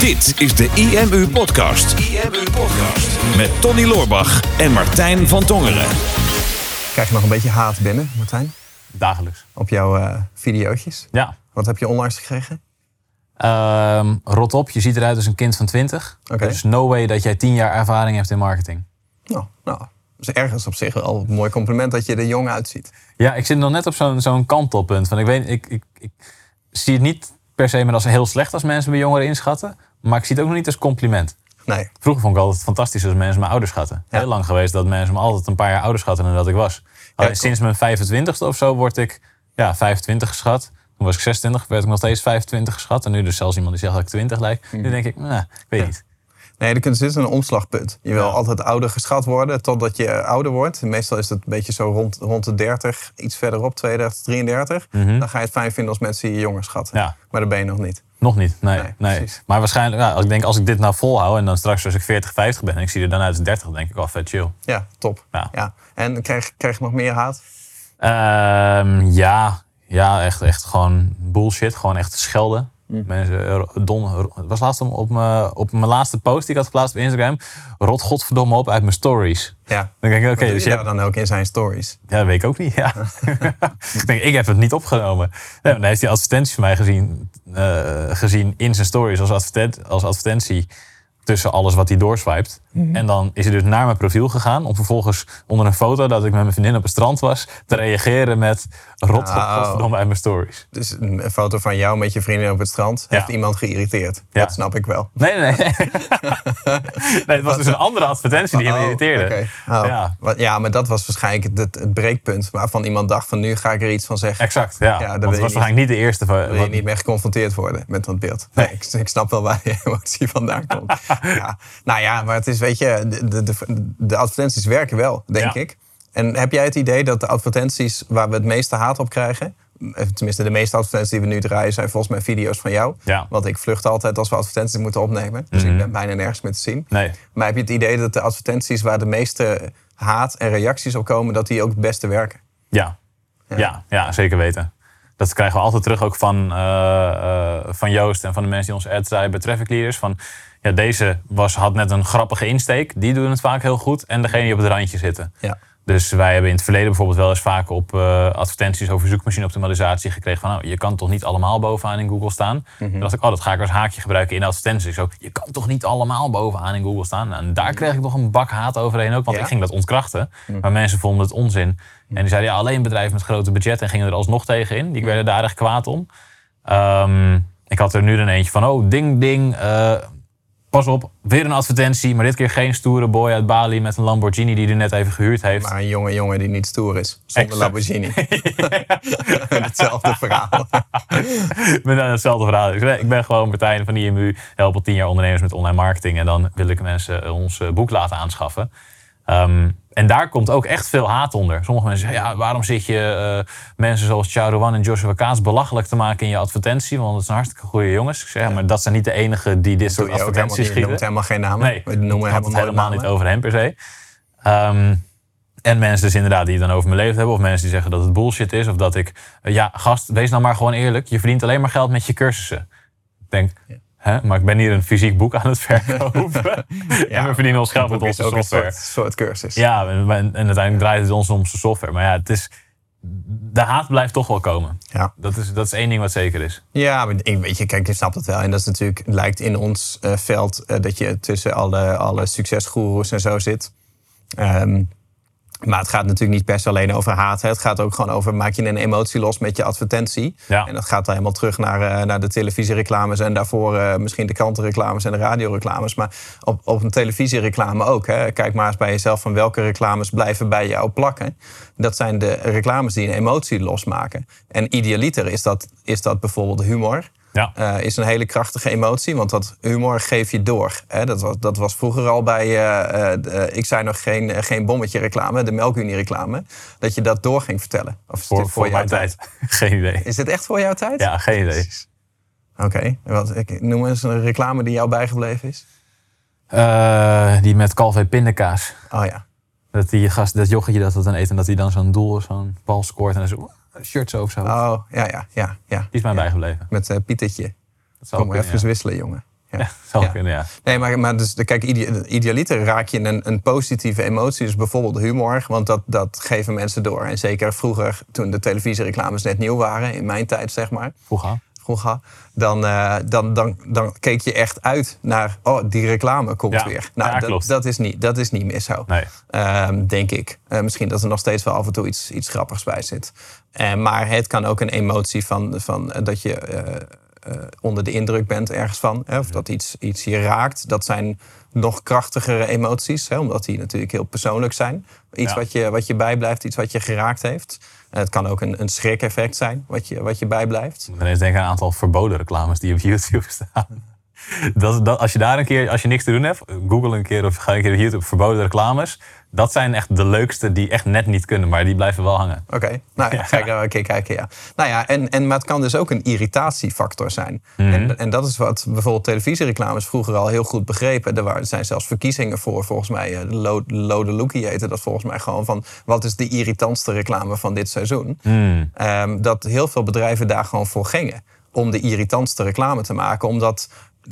Dit is de IMU Podcast. IMU Podcast. Met Tony Loorbach en Martijn van Tongeren. Krijg je nog een beetje haat binnen, Martijn? Dagelijks. Op jouw eh videootjes? Ja. Wat heb je onlangs gekregen? Ehm, rot op, je ziet eruit als een kind van 20. Oké. Er is no way dat jij 10 jaar ervaring hebt in marketing. Nou, nou, dat is ergens op zich wel een mooi compliment dat je er jong uitziet. Ja, ik zit nog net op zo'n zo'n kantelpunt. Van ik, weet, ik, ik, ik zie het niet per se meer als heel slecht als mensen mijn jongeren inschatten. Maar ik zie het ook nog niet als compliment. Nee, Vroeger vond ik altijd fantastisch als mensen me ouder schatten. Ja. Heel lang geweest dat mensen me altijd een paar jaar ouder schatten dan dat ik was. Alleen sinds mijn 25ste of zo word ik ja, 25 geschat. Toen was ik 26, werd ik nog steeds 25 geschat. En nu dus zelfs iemand die zegt dat ik 20 lijk. Nu denk ik, nou, ik weet Ja. niet. Nee er zit een omslagpunt. Je wil Ja. altijd ouder geschat worden totdat je ouder wordt. Meestal is het een beetje zo rond, rond de 30, iets verderop, 32, 33. Dan ga je het fijn vinden als mensen je jonger schatten. Mhm. Ja. Maar dat ben je nog niet. Nog niet, nee. Nee. Maar waarschijnlijk, als ik denk, als ik dit nou volhoud en dan straks als ik 40, 50 ben en ik zie er dan uit als 30, dan denk ik wel vet chill. Ja, top. Ja. Ja. En krijg, krijg je nog meer haat? Ehm, ja, ja, echt, echt gewoon bullshit. Gewoon echt schelden. Mm. Mensen, eh, don, het was laatst op, mijn, op mijn laatste post die ik had geplaatst op Instagram. Rot godverdomme op uit mijn stories. Ja. Dan denk ik, oké, dus je hebt, dan ook in zijn stories. ja, dat weet ik ook niet. Ja. ik denk, ik heb het niet opgenomen. Nee, maar dan heeft hij advertenties van mij gezien, eh, gezien in zijn stories als, advertent, als advertentie tussen alles wat hij doorswipet. En dan is hij dus naar mijn profiel gegaan om vervolgens onder een foto dat ik met mijn vriendin op het strand was te reageren met rot Oh. godverdomme uit mijn stories. Dus een foto van jou met je vriendin op het strand Ja. heeft iemand geïrriteerd. Ja. Dat snap ik wel. Nee, nee, nee. nee, het was dus een andere advertentie die hem Oh, irriteerde. Oh. Ja. Ja, maar dat was waarschijnlijk het, het breekpunt waarvan iemand dacht van nu ga ik er iets van zeggen. Exact, ja. Ja, dat was waarschijnlijk niet de eerste van... Wil je niet meer geconfronteerd worden met dat beeld. Nee, ik, ik snap wel waar je emotie vandaan komt. ja. Nou ja, maar het is, weet je, de, de, de, advertenties werken wel, denk Ja. ik. En heb jij het idee dat de advertenties waar we het meeste haat op krijgen... eh, tenminste de meeste advertenties die we nu draaien... zijn volgens mij video's van jou. Ja. Want ik vlucht altijd als we advertenties moeten opnemen. Dus Mhm. ik ben bijna nergens meer te zien. Nee. Maar heb je het idee dat de advertenties waar de meeste haat en reacties op komen... dat die ook het beste werken? Ja. Ja. ja, zeker weten. Dat krijgen we altijd terug ook van, eh, eh, van Joost en van de mensen die onze ads draaien bij Traffic Leaders. Van, ja, deze was, had net een grappige insteek. Die doen het vaak heel goed. En degene die op het randje zitten. Ja. Dus wij hebben in het verleden bijvoorbeeld wel eens vaak op eh, advertenties over zoekmachine-optimalisatie gekregen van nou, je kan toch niet allemaal bovenaan in Google staan. Mhm. Dan dacht ik, oh, dat ga ik als haakje gebruiken in de advertenties. Zo, je kan toch niet allemaal bovenaan in Google staan. Nou, En daar kreeg ik toch een bak haat overheen ook, want Ja? ik ging dat ontkrachten. Mhm. Maar mensen vonden het onzin. En die zeiden, ja, alleen bedrijven met grote budgetten en gingen er alsnog tegen in. Die werden daar echt kwaad om. Ehm, ik had er nu dan eentje van, oh, ding, ding. eh, pas op, weer een advertentie. Maar dit keer geen stoere boy uit Bali met een Lamborghini die hij net even gehuurd heeft. Maar een jonge jongen die niet stoer is. Zonder Exact. Lamborghini. Hetzelfde verhaal. Aan hetzelfde verhaal. Ik ben- Ik ben gewoon Martijn van IMU, help al tien jaar ondernemers met online marketing. En dan wil ik mensen eh, ons eh, boek laten aanschaffen. Ehm, en daar komt ook echt veel haat onder. Sommige mensen zeggen, ja, waarom zit je eh, mensen zoals Charouan en Joshua Kaats belachelijk te maken in je advertentie? Want het zijn hartstikke goede jongens. Ik zeg, ja, maar dat zijn niet de enigen die dit soort advertenties niet. Je noemt schieten. helemaal geen namen. Nee, We noemen het helemaal niet over hem per se. Ehm, en mensen dus inderdaad die het dan over mijn leven hebben. Of mensen die zeggen dat het bullshit is. Of dat ik... eh, ja, gast, wees nou maar gewoon eerlijk. Je verdient alleen maar geld met je cursussen. Ik denk, hè, maar ik ben hier een fysiek boek aan het verkopen. en we verdienen ons geld met onze ook een software. soort, soort cursus. Ja, en, en uiteindelijk draait het ons om onze software. Maar ja, het is... De haat blijft toch wel komen. Ja. Dat is, dat is één ding wat zeker is. Ja, maar ik, weet je, kijk, je snapt het wel. En dat is natuurlijk, lijkt in ons eh, veld eh, dat je tussen alle, alle succesgoeroes en zo zit. Ehm, maar het gaat natuurlijk niet per se alleen over haat. Hè. Het gaat ook gewoon over, maak je een emotie los met je advertentie. Ja. En dat gaat dan helemaal terug naar, eh, naar de televisiereclames en daarvoor eh, misschien de krantenreclames en de radioreclames. Maar op, op een televisiereclame ook. Hè. Kijk maar eens bij jezelf van welke reclames blijven bij jou plakken. Dat zijn de reclames die een emotie losmaken. En idealiter is dat, is dat bijvoorbeeld humor. Ja. eh, is een hele krachtige emotie, want dat humor geef je door. Hè? Dat, was, dat was vroeger al bij, eh, eh, ik zei nog geen, geen bommetje reclame, de melkunie reclame, dat je dat door ging vertellen. Of is Voor, dit voor, jouw mijn tijd. Geen idee. Is dit echt voor jouw tijd? Ja, geen idee. Oké, wat- ik- noem eens een reclame die jou bijgebleven is. Die met Calvé pindakaas. Oh ja. Dat die gast, dat jochetje dat dat dan eet en dat hij dan zo'n doel, zo'n bal scoort en dan zo, een shirt zo of zo. Oh, ja, ja, ja, ja. Die is mij bijgebleven. Met eh Pietertje. Dat zou Kom maar even ja. wisselen, jongen. Ja. Ja, kunnen, ja. Nee, maar, maar dus, kijk, ide- idealiter raak je een, een positieve emotie. Dus bijvoorbeeld humor, want dat, dat geven mensen door. En zeker vroeger, toen de televisiereclames net nieuw waren, in mijn tijd zeg maar, Vroeger. Dan, eh, dan, dan, dan keek je echt uit naar, oh, die reclame komt Ja, weer. Nou, ja, dat, klopt. dat, is niet, dat is niet meer zo. Nee. Ehm, denk ik. Eh, misschien dat er nog steeds wel af en toe iets, iets grappigs bij zit. Eh, maar het kan ook een emotie van, van dat je onder de indruk bent ergens van. Hè, of dat iets, iets je raakt. Dat zijn nog krachtigere emoties. Hè, omdat die natuurlijk heel persoonlijk zijn. Iets Ja. wat, je, wat je bijblijft, iets wat je geraakt heeft. Het kan ook een, een schrik-effect zijn wat je, wat je bijblijft. Ik moet ineens denken aan een aantal verboden reclames die op YouTube staan. Als je daar een keer, als je niks te doen hebt, google een keer of ga een keer op YouTube verboden reclames. Dat zijn echt de leukste die echt net niet kunnen, maar die blijven wel hangen. Oké, nou ja, ga ik een keer kijken, ja. Nou ja, en, en, maar het kan dus ook een irritatiefactor zijn. Mhm. En, en dat is wat bijvoorbeeld televisiereclames vroeger al heel goed begrepen. Er waren- er zijn zelfs verkiezingen voor, volgens mij, eh, de Lo- Lode Lookie heette dat volgens mij gewoon van... wat is de irritantste reclame van dit seizoen? Hmm. Ehm, dat heel veel bedrijven daar gewoon voor gingen. Om de irritantste reclame te maken. Omdat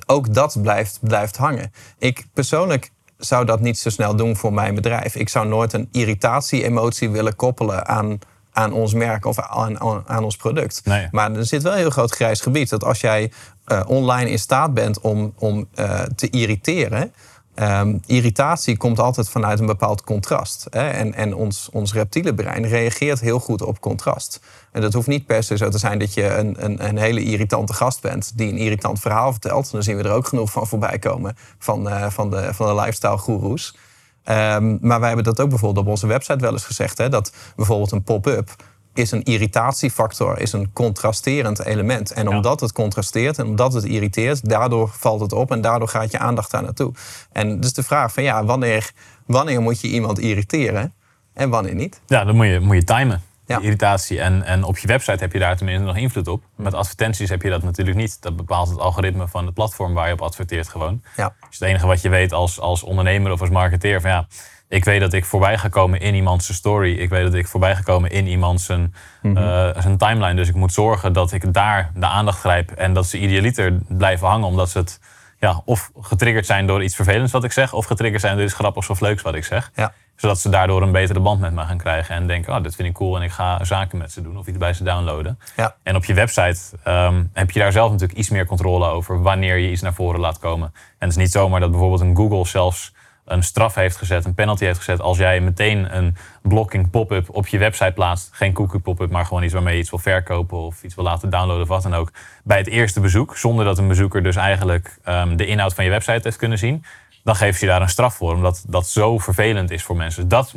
ook dat blijft, blijft hangen. Ik persoonlijk zou dat niet zo snel doen voor mijn bedrijf. Ik zou nooit een irritatie-emotie willen koppelen aan, aan ons merk of aan, aan, aan ons product. Nee. Maar er zit wel een heel groot grijs gebied. Dat als jij eh, online in staat bent om, om eh, te irriteren. Ehm, irritatie komt altijd vanuit een bepaald contrast. Hè? En, en ons, ons reptiele brein reageert heel goed op contrast. En dat hoeft niet per se zo te zijn dat je een, een, een hele irritante gast bent die een irritant verhaal vertelt. Dan zien we er ook genoeg van voorbij komen van, eh, van, de, van de lifestyle goeroes. Ehm, maar wij hebben dat ook bijvoorbeeld op onze website wel eens gezegd. Hè, dat bijvoorbeeld een pop-up is een irritatiefactor, is een contrasterend element. En omdat het contrasteert en omdat het irriteert, daardoor valt het op en daardoor gaat je aandacht daar naartoe. En dus de vraag van ja, wanneer, wanneer moet je iemand irriteren en wanneer niet? Ja, dan moet je, moet je timen. Ja. Irritatie. En, en op je website heb je daar tenminste nog invloed op. Met advertenties heb je dat natuurlijk niet. Dat bepaalt het algoritme van het platform waar je op adverteert gewoon. Ja. Dus het enige wat je weet als, als ondernemer of als marketeer van ja, ik weet dat ik voorbij ga komen in iemands story. Ik weet dat ik voorbij ga komen in iemands zijn, eh, zijn timeline. Dus ik moet zorgen dat ik daar de aandacht grijp en dat ze idealiter blijven hangen omdat ze het ja, of getriggerd zijn door iets vervelends wat ik zeg, of getriggerd zijn door iets grappigs of leuks wat ik zeg. Ja. Zodat ze daardoor een betere band met me gaan krijgen en denken, oh, dit vind ik cool en ik ga zaken met ze doen of iets bij ze downloaden. Ja. En op je website ehm, heb je daar zelf natuurlijk iets meer controle over wanneer je iets naar voren laat komen. En het is niet zomaar dat bijvoorbeeld een Google zelfs een straf heeft gezet, een penalty heeft gezet. Als jij meteen een blocking pop-up op je website plaatst. Geen cookie pop-up, maar gewoon iets waarmee je iets wil verkopen of iets wil laten downloaden of wat dan ook. Bij het eerste bezoek, zonder dat een bezoeker dus eigenlijk ehm, de inhoud van je website heeft kunnen zien. Dan geef je daar een straf voor, omdat dat zo vervelend is voor mensen. Dat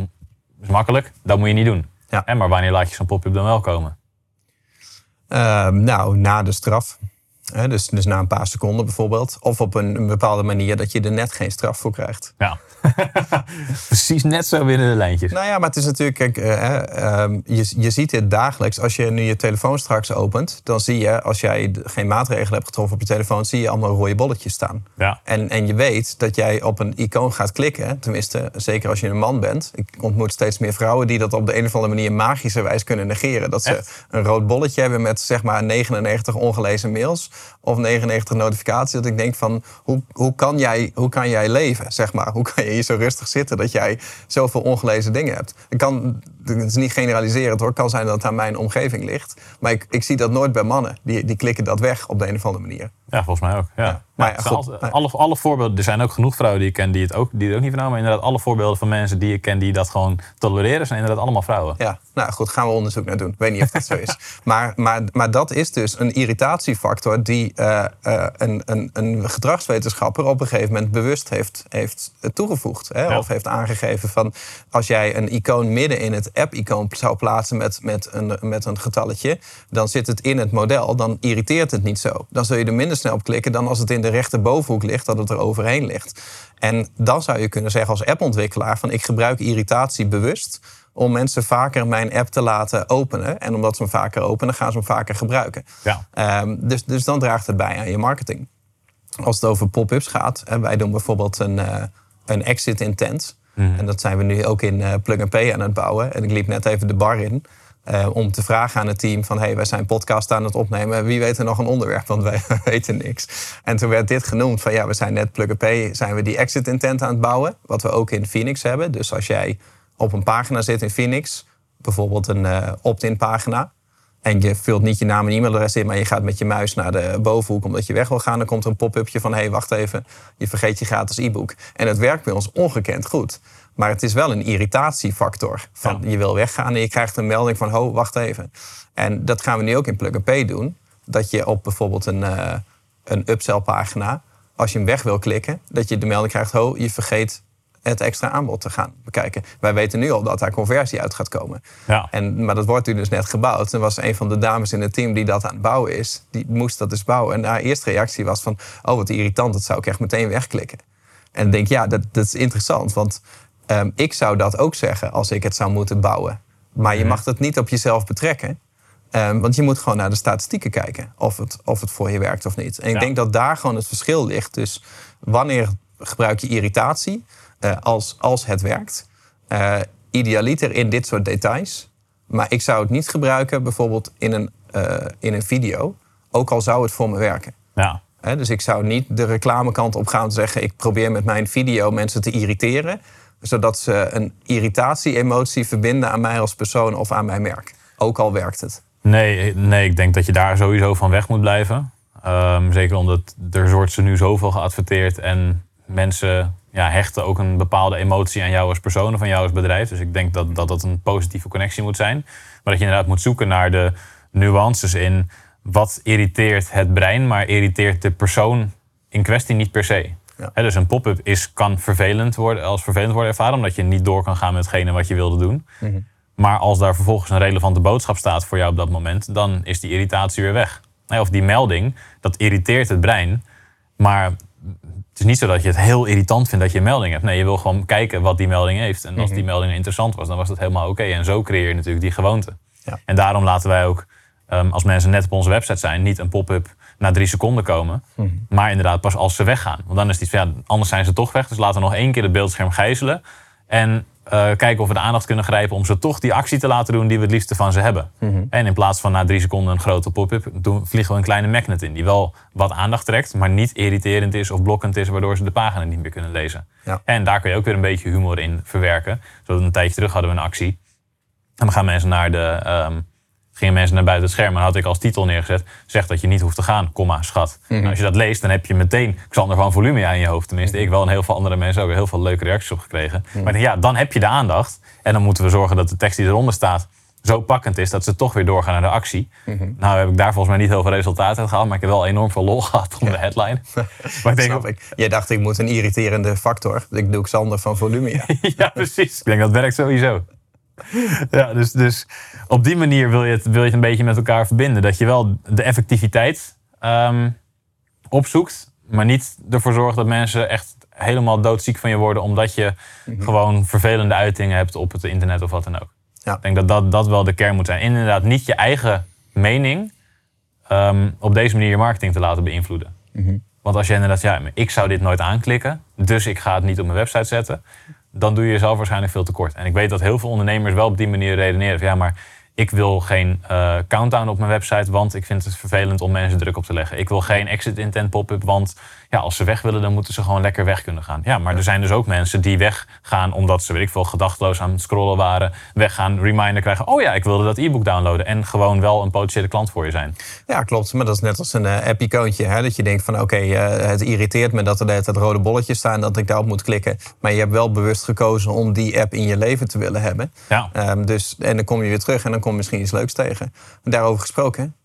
is makkelijk, dat moet je niet doen. Ja. Hè, maar wanneer laat je zo'n pop-up dan wel komen? Ehm, nou, na de straf. Dus, dus na een paar seconden bijvoorbeeld. Of op een, een bepaalde manier dat je er net geen straf voor krijgt. Ja. Precies net zo binnen de lijntjes. Nou ja, maar het is natuurlijk, kijk, eh, ehm, je, je ziet dit dagelijks. Als je nu je telefoon straks opent, dan zie je, als jij geen maatregelen hebt getroffen op je telefoon, zie je allemaal rode bolletjes staan. Ja. En, en je weet dat jij op een icoon gaat klikken. Tenminste, zeker als je een man bent. Ik ontmoet steeds meer vrouwen die dat op de een of andere manier magischerwijs kunnen negeren. Dat ze Echt? een rood bolletje hebben met zeg maar 99 ongelezen mails of 99 notificaties. Dat ik denk van, hoe, hoe, kan, jij, hoe kan jij leven? Zeg maar? Hoe kan je hier zo rustig zitten dat jij zoveel ongelezen dingen hebt? Het, kan, het is niet generaliserend hoor. Het kan zijn dat het aan mijn omgeving ligt. Maar ik, ik zie dat nooit bij mannen. Die, die klikken dat weg op de een of andere manier. Ja, volgens mij ook. Ja. Ja, Maar ja, alle, alle voorbeelden, er zijn ook genoeg vrouwen die ik ken die het ook, die het ook niet vernomen. Maar inderdaad, alle voorbeelden van mensen die ik ken die dat gewoon tolereren, zijn inderdaad allemaal vrouwen. Ja, nou goed, gaan we onderzoek naar doen. Ik weet niet of dat zo is. Maar, maar, maar dat is dus een irritatiefactor die eh, eh, een, een, een gedragswetenschapper op een gegeven moment bewust heeft, heeft toegevoegd. Hè? Ja. Of heeft aangegeven van als jij een icoon midden in het app-icoon zou plaatsen met, met, een, met een getalletje, dan zit het in het model, dan irriteert het niet zo. Dan zul je er minder snel op klikken dan als het in de rechterbovenhoek ligt, dat het er overheen ligt. En dan zou je kunnen zeggen als appontwikkelaar van ik gebruik irritatie bewust om mensen vaker mijn app te laten openen. En omdat ze hem vaker openen, gaan ze hem vaker gebruiken. Ja. Ehm, dus, dus dan draagt het bij aan je marketing. Als het over pop-ups gaat, wij doen bijvoorbeeld een, eh, een exit intent. En dat zijn we nu ook in eh, Plug and Pay aan het bouwen. En ik liep net even de bar in. Eh, om te vragen aan het team van... hey, wij zijn podcast aan het opnemen. Wie weet er nog een onderwerp? Want wij weten niks. En toen werd dit genoemd van... ja, we zijn net Plug zijn we die exit intent aan het bouwen. Wat we ook in Phoenix hebben. Dus als jij op een pagina zit in Phoenix... bijvoorbeeld een uh, opt-in pagina... en je vult niet je naam en e-mailadres in... maar je gaat met je muis naar de bovenhoek omdat je weg wil gaan... dan komt er een pop-upje van... hé, hey, wacht even, je vergeet je gratis e-book. En het werkt bij ons ongekend goed. Maar het is wel een irritatiefactor. Van Je wil weggaan en je krijgt een melding van... ho, wacht even. En dat gaan we nu ook in Plug and Pay doen. Dat je op bijvoorbeeld een, uh, een upsell pagina... als je hem weg wil klikken, dat je de melding krijgt... ho, je vergeet het extra aanbod te gaan bekijken. Wij weten nu al dat daar conversie uit gaat komen. Ja. En, maar dat wordt nu dus net gebouwd. Er was een van de dames in het team die dat aan het bouwen is. Die moest dat dus bouwen. En haar eerste reactie was van... oh, wat irritant, dat zou ik echt meteen wegklikken. En ik denk, ja, dat, dat is interessant. Want Ehm, ik zou dat ook zeggen als ik het zou moeten bouwen. Maar je mhm. mag het niet op jezelf betrekken. Ehm, want je moet gewoon naar de statistieken kijken of het, of het voor je werkt of niet. En ik denk dat daar gewoon het verschil ligt. Dus wanneer gebruik je irritatie uh, als, als het werkt? Uh, idealiter in dit soort details. Maar ik zou het niet gebruiken bijvoorbeeld in een, uh, in een video. Ook al zou het voor me werken. Ja. dus ik zou niet de reclamekant op gaan zeggen... ik probeer met mijn video mensen te irriteren zodat ze een irritatie-emotie verbinden aan mij als persoon of aan mijn merk. Ook al werkt het. Nee, nee ik denk dat je daar sowieso van weg moet blijven. Um, zeker omdat er wordt ze nu zoveel geadverteerd en mensen ja, hechten ook een bepaalde emotie aan jou als persoon of aan jou als bedrijf. Dus ik denk dat, dat dat een positieve connectie moet zijn. Maar dat je inderdaad moet zoeken naar de nuances in wat irriteert het brein, maar irriteert de persoon in kwestie niet per se dus een pop-up is, kan vervelend worden, als vervelend worden ervaren, omdat je niet door kan gaan met hetgene wat je wilde doen. Mhm. Maar als daar vervolgens een relevante boodschap staat voor jou op dat moment, dan is die irritatie weer weg. Of die melding, dat irriteert het brein. Maar het is niet zo dat je het heel irritant vindt dat je een melding hebt. Nee, je wil gewoon kijken wat die melding heeft. En als mhm. die melding interessant was, dan was dat helemaal oké. En zo creëer je natuurlijk die gewoonte. Ja. En daarom laten wij ook, ehm, als mensen net op onze website zijn, niet een pop-up na drie seconden komen. Mhm. Maar inderdaad pas als ze weggaan. Want dan is het iets van, ja, anders zijn ze toch weg. Dus laten we nog één keer het beeldscherm gijzelen. En uh, kijken of we de aandacht kunnen grijpen om ze toch die actie te laten doen die we het liefste van ze hebben. Mhm. En in plaats van na drie seconden een grote pop-up, vliegen we een kleine magnet in. Die wel wat aandacht trekt, maar niet irriterend is of blokkend is, waardoor ze de pagina niet meer kunnen lezen. Ja. En daar kun je ook weer een beetje humor in verwerken. Zo een tijdje terug hadden we een actie. En dan gaan mensen naar de, ehm, gingen mensen naar buiten het scherm en had ik als titel neergezet: zeg dat je niet hoeft te gaan, komma, schat. Mhm. nou, als je dat leest, dan heb je meteen Xander van Volumia in je hoofd. Tenminste, ik wel en heel veel andere mensen ook heel veel leuke reacties op gekregen. Mhm. Maar ja, dan heb je de aandacht. En dan moeten we zorgen dat de tekst die eronder staat zo pakkend is dat ze toch weer doorgaan naar de actie. Mhm. Nou heb ik daar volgens mij niet heel veel resultaten uit gehaald, maar ik heb wel enorm veel lol gehad om de headline. maar ik denk, ik. Jij dacht ik moet een irriterende factor. Ik doe Xander van Volumia. ja, precies. Ik denk dat werkt sowieso. ja, dus, dus op die manier wil je, het, wil je het een beetje met elkaar verbinden. Dat je wel de effectiviteit ehm, opzoekt, maar niet ervoor zorgt dat mensen echt helemaal doodziek van je worden, omdat je mhm. gewoon vervelende uitingen hebt op het internet of wat dan ook. Ja. Ik denk dat, dat dat wel de kern moet zijn. Inderdaad, niet je eigen mening ehm, op deze manier je marketing te laten beïnvloeden. Mhm. Want als je inderdaad, ja, ik zou dit nooit aanklikken, dus ik ga het niet op mijn website zetten dan doe je jezelf waarschijnlijk veel tekort. En ik weet dat heel veel ondernemers wel op die manier redeneren. Van, ja, maar ik wil geen uh, countdown op mijn website, want ik vind het vervelend om mensen druk op te leggen. Ik wil geen exit intent pop-up, want ja, als ze weg willen, dan moeten ze gewoon lekker weg kunnen gaan. Ja, maar er zijn dus ook mensen die weggaan omdat ze, weet ik veel, gedachteloos aan het scrollen waren. Weggaan, reminder krijgen. Oh ja, ik wilde dat e-book downloaden. En gewoon wel een potentiële klant voor je zijn. Ja, klopt. Maar dat is net als een uh, app-icoontje. Hè? Dat je denkt van oké, eh, het irriteert me dat er het rode bolletjes staan. Dat ik daarop moet klikken. Maar je hebt wel bewust gekozen om die app in je leven te willen hebben. Ja. Um, dus, en dan kom je weer terug en dan kom je misschien iets leuks tegen. Daarover gesproken.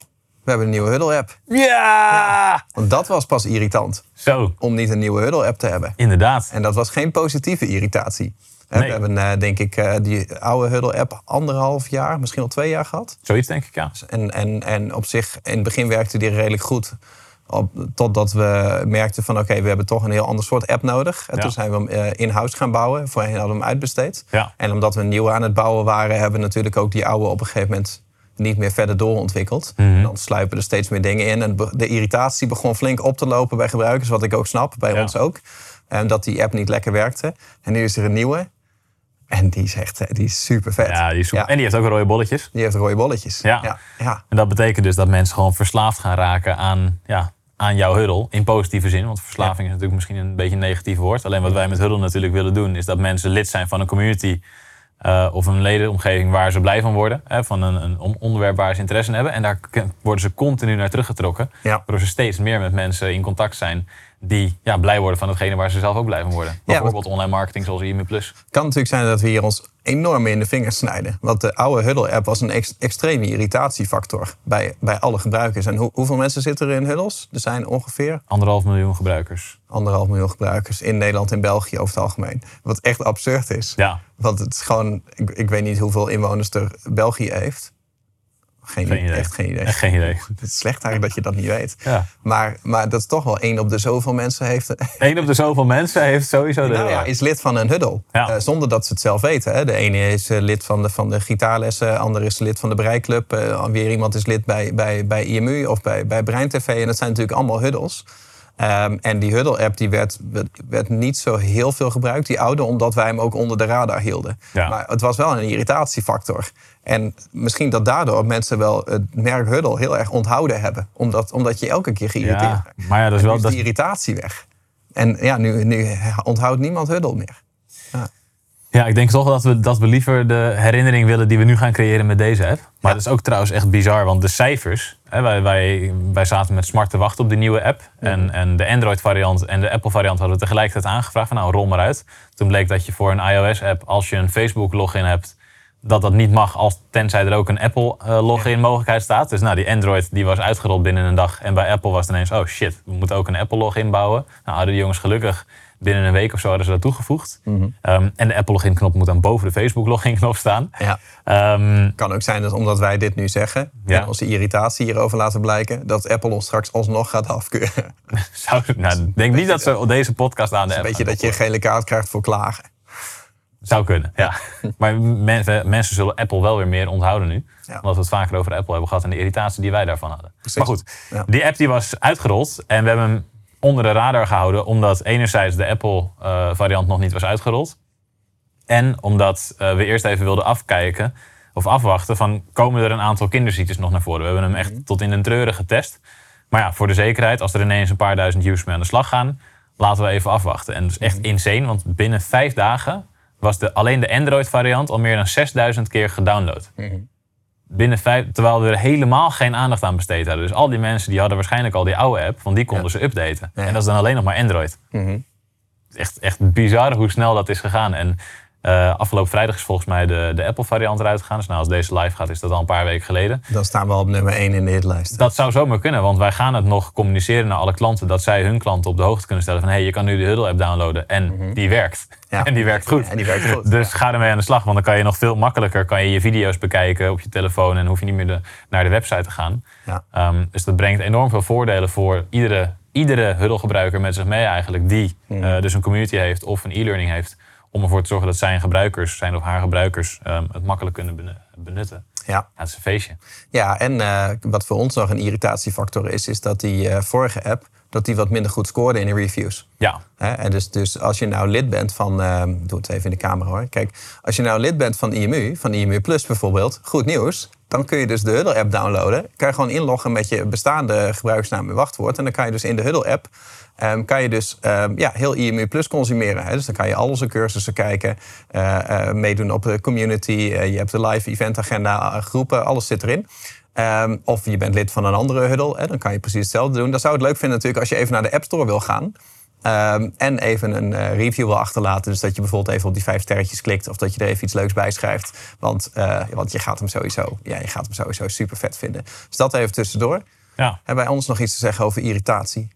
We hebben een nieuwe Huddle-app. Ja! Want dat was pas irritant. Zo. Om niet een nieuwe Huddle-app te hebben. Inderdaad. En dat was geen positieve irritatie. We hebben, uh, denk ik, uh, die oude Huddle-app anderhalf jaar, misschien al twee jaar gehad. Zoiets, denk ik, ja. En, en, en op zich, in het begin werkte die redelijk goed. Op, totdat we merkten van, oké, we hebben toch een heel ander soort app nodig. En toen zijn we hem uh, in-house gaan bouwen. Voorheen hadden we hem uitbesteed. Ja. En omdat we een nieuwe aan het bouwen waren... hebben we natuurlijk ook die oude op een gegeven moment niet meer verder doorontwikkeld. Mm Dan sluipen er steeds meer dingen in. En de irritatie begon flink op te lopen bij gebruikers, wat ik ook snap, bij ons ook. En dat die app niet lekker werkte. En nu is er een nieuwe. En die is echt eh, die is super vet. Ja, die is super. En die heeft ook rode bolletjes. Die heeft rode bolletjes. Ja. ja. ja. En dat betekent dus dat mensen gewoon verslaafd gaan raken aan, ja, aan jouw huddle. In positieve zin, want verslaving is natuurlijk misschien een beetje een negatief woord. Alleen wat wij met huddle natuurlijk willen doen, is dat mensen lid zijn van een community eh, of een ledenomgeving waar ze blij van worden. Hè, van een, een onderwerp waar ze interesse in hebben. En daar worden ze continu naar teruggetrokken. Ja. Waardoor ze steeds meer met mensen in contact zijn die ja, blij worden van hetgene waar ze zelf ook blij van worden. Bijvoorbeeld online marketing zoals IMU+. Het kan natuurlijk zijn dat we hier ons enorm in de vingers snijden. Want de oude Huddle-app was een ex- extreme irritatiefactor bij, bij alle gebruikers. En hoe- hoeveel mensen zitten er in Huddles? Er zijn ongeveer Anderhalf miljoen gebruikers. anderhalf miljoen gebruikers in Nederland en België over het algemeen. Wat echt absurd is. Ja, Want het is gewoon, ik, ik weet niet hoeveel inwoners er België heeft. Geen, Geen idee. Echt geen idee. echt geen idee. Het is slecht eigenlijk dat je dat niet weet. Ja. Maar, maar dat is toch wel één op de zoveel mensen heeft, Eén op de zoveel mensen heeft sowieso de nou ja, is lid van een huddle. Ja. Eh, zonder dat ze het zelf weten. Hè. De ene is eh, lid van de, van de gitaarlessen, de andere is lid van de breiklub. eh, weer iemand is lid bij, bij, bij IMU of bij, bij Brein TV. En dat zijn natuurlijk allemaal huddles. Ehm, en die Huddle-app die werd, werd, niet zo heel veel gebruikt, die oude, omdat wij hem ook onder de radar hielden. Ja. Maar het was wel een irritatiefactor. En misschien dat daardoor mensen wel het merk Huddle heel erg onthouden hebben. Omdat, omdat je elke keer geïrriteerd Ja, maar ja, dat is wel... is Dat, die irritatie weg. En ja, nu, nu onthoudt niemand Huddle meer. ja, ik denk toch dat we, dat we liever de herinnering willen die we nu gaan creëren met deze app. Maar dat is ook trouwens echt bizar, want de cijfers... Hè, wij, wij, wij zaten met smart te wachten op de nieuwe app. En, en de Android variant en de Apple variant hadden we tegelijkertijd aangevraagd. Van nou, rol maar uit. Toen bleek dat je voor een iOS app, als je een Facebook login hebt... dat dat niet mag, als, tenzij er ook een Apple eh, login mogelijkheid staat. Dus nou, die Android die was uitgerold binnen een dag. En bij Apple was het ineens, oh shit, we moeten ook een Apple login bouwen. Nou, hadden die jongens gelukkig binnen een week of zo hadden ze dat toegevoegd. Ehm, en de Apple login knop moet dan boven de Facebook login knop staan. Ja. Ehm, kan ook zijn dat omdat wij dit nu zeggen Ja. en onze irritatie hierover laten blijken, dat Apple ons straks alsnog gaat afkeuren. zou, nou, ik denk niet dat ze deze podcast aan de Een app beetje dat je een gele kaart krijgt voor klagen. Zou kunnen, ja. maar mensen, mensen zullen Apple wel weer meer onthouden nu. Ja. Omdat we het vaker over Apple hebben gehad en de irritatie die wij daarvan hadden. Precies. Maar goed, Ja. die app die was uitgerold en we hebben hem onder de radar gehouden. Omdat enerzijds de Apple eh, variant nog niet was uitgerold. En omdat eh, we eerst even wilden afkijken of afwachten van komen er een aantal kinderziektes nog naar voren. We hebben hem echt tot in den treuren getest. Maar ja, voor de zekerheid, als er ineens een paar duizend users mee aan de slag gaan, laten we even afwachten. En dat is echt insane, want binnen vijf dagen was de, alleen de Android variant al meer dan 6000 keer gedownload. Binnen vijf, terwijl we er helemaal geen aandacht aan besteed hadden. Dus al die mensen die hadden waarschijnlijk al die oude app, want die konden ze updaten. Ja. En dat is dan alleen nog maar Android. Mhm. Echt, echt bizar hoe snel dat is gegaan. En eh, afgelopen vrijdag is volgens mij de, de Apple variant eruit gegaan. Dus nou, als deze live gaat, is dat al een paar weken geleden. Dan staan we al op nummer 1 in de hitlijst. Dat zou zomaar kunnen, want wij gaan het nog communiceren naar alle klanten. Dat zij hun klanten op de hoogte kunnen stellen van... hé, hey, je kan nu de Huddle app downloaden en die werkt. Ja. En die werkt goed. En die werkt goed. Dus ga ermee aan de slag, want dan kan je nog veel makkelijker... kan je je video's bekijken op je telefoon... en hoef je niet meer de, naar de website te gaan. Ja. Ehm, dus dat brengt enorm veel voordelen voor iedere, iedere Huddle-gebruiker met zich mee eigenlijk... die eh, dus een community heeft of een e-learning heeft... om ervoor te zorgen dat zijn gebruikers, zijn of haar gebruikers... ehm, het makkelijk kunnen benu- benutten. Ja. Ja, het is een feestje. Ja, en eh, wat voor ons nog een irritatiefactor is, is dat die eh, vorige app dat die wat minder goed scoorde in de reviews. Ja, en dus, dus als je nou lid bent van, ehm doe het even in de camera hoor. Kijk, als je nou lid bent van IMU, van IMU Plus bijvoorbeeld, goed nieuws. Dan kun je dus de Huddle app downloaden. Kan je gewoon inloggen met je bestaande gebruikersnaam en wachtwoord. En dan kan je dus in de Huddle app ehm, kan je dus ehm, ja, heel IMU Plus consumeren. Hè. Dus dan kan je al onze cursussen kijken, eh, eh, meedoen op de community. eh, je hebt de live event agenda, groepen, alles zit erin. Ehm, of je bent lid van een andere Huddle, hè, dan kan je precies hetzelfde doen. Dan zou het leuk vinden natuurlijk als je even naar de App Store wil gaan. Ehm, en even een eh, review wil achterlaten. Dus dat je bijvoorbeeld even op die vijf sterretjes klikt. Of dat je er even iets leuks bij schrijft. Want, eh, want je gaat hem sowieso, ja, je gaat hem sowieso super vet vinden. Dus dat even tussendoor. ja. Hebben wij ons nog iets te zeggen over irritatie?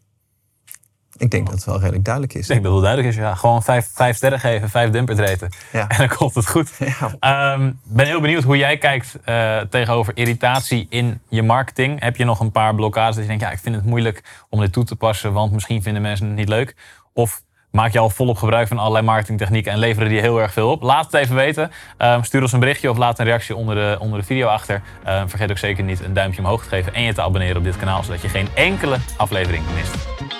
Ik denk dat het wel redelijk duidelijk is. Ik denk dat het wel duidelijk is, ja. Gewoon vijf, vijf sterren geven, vijf dumper treden. Ja. En dan komt het goed. Ja. Ehm, ben heel benieuwd hoe jij kijkt eh, tegenover irritatie in je marketing. Heb je nog een paar blokkades dat je denkt, ja, ik vind het moeilijk om dit toe te passen, want misschien vinden mensen het niet leuk. Of maak je al volop gebruik van allerlei marketingtechnieken en leveren die heel erg veel op? Laat het even weten. Ehm, stuur ons een berichtje of laat een reactie onder de, onder de video achter. Ehm, vergeet ook zeker niet een duimpje omhoog te geven en je te abonneren op dit kanaal, zodat je geen enkele aflevering mist.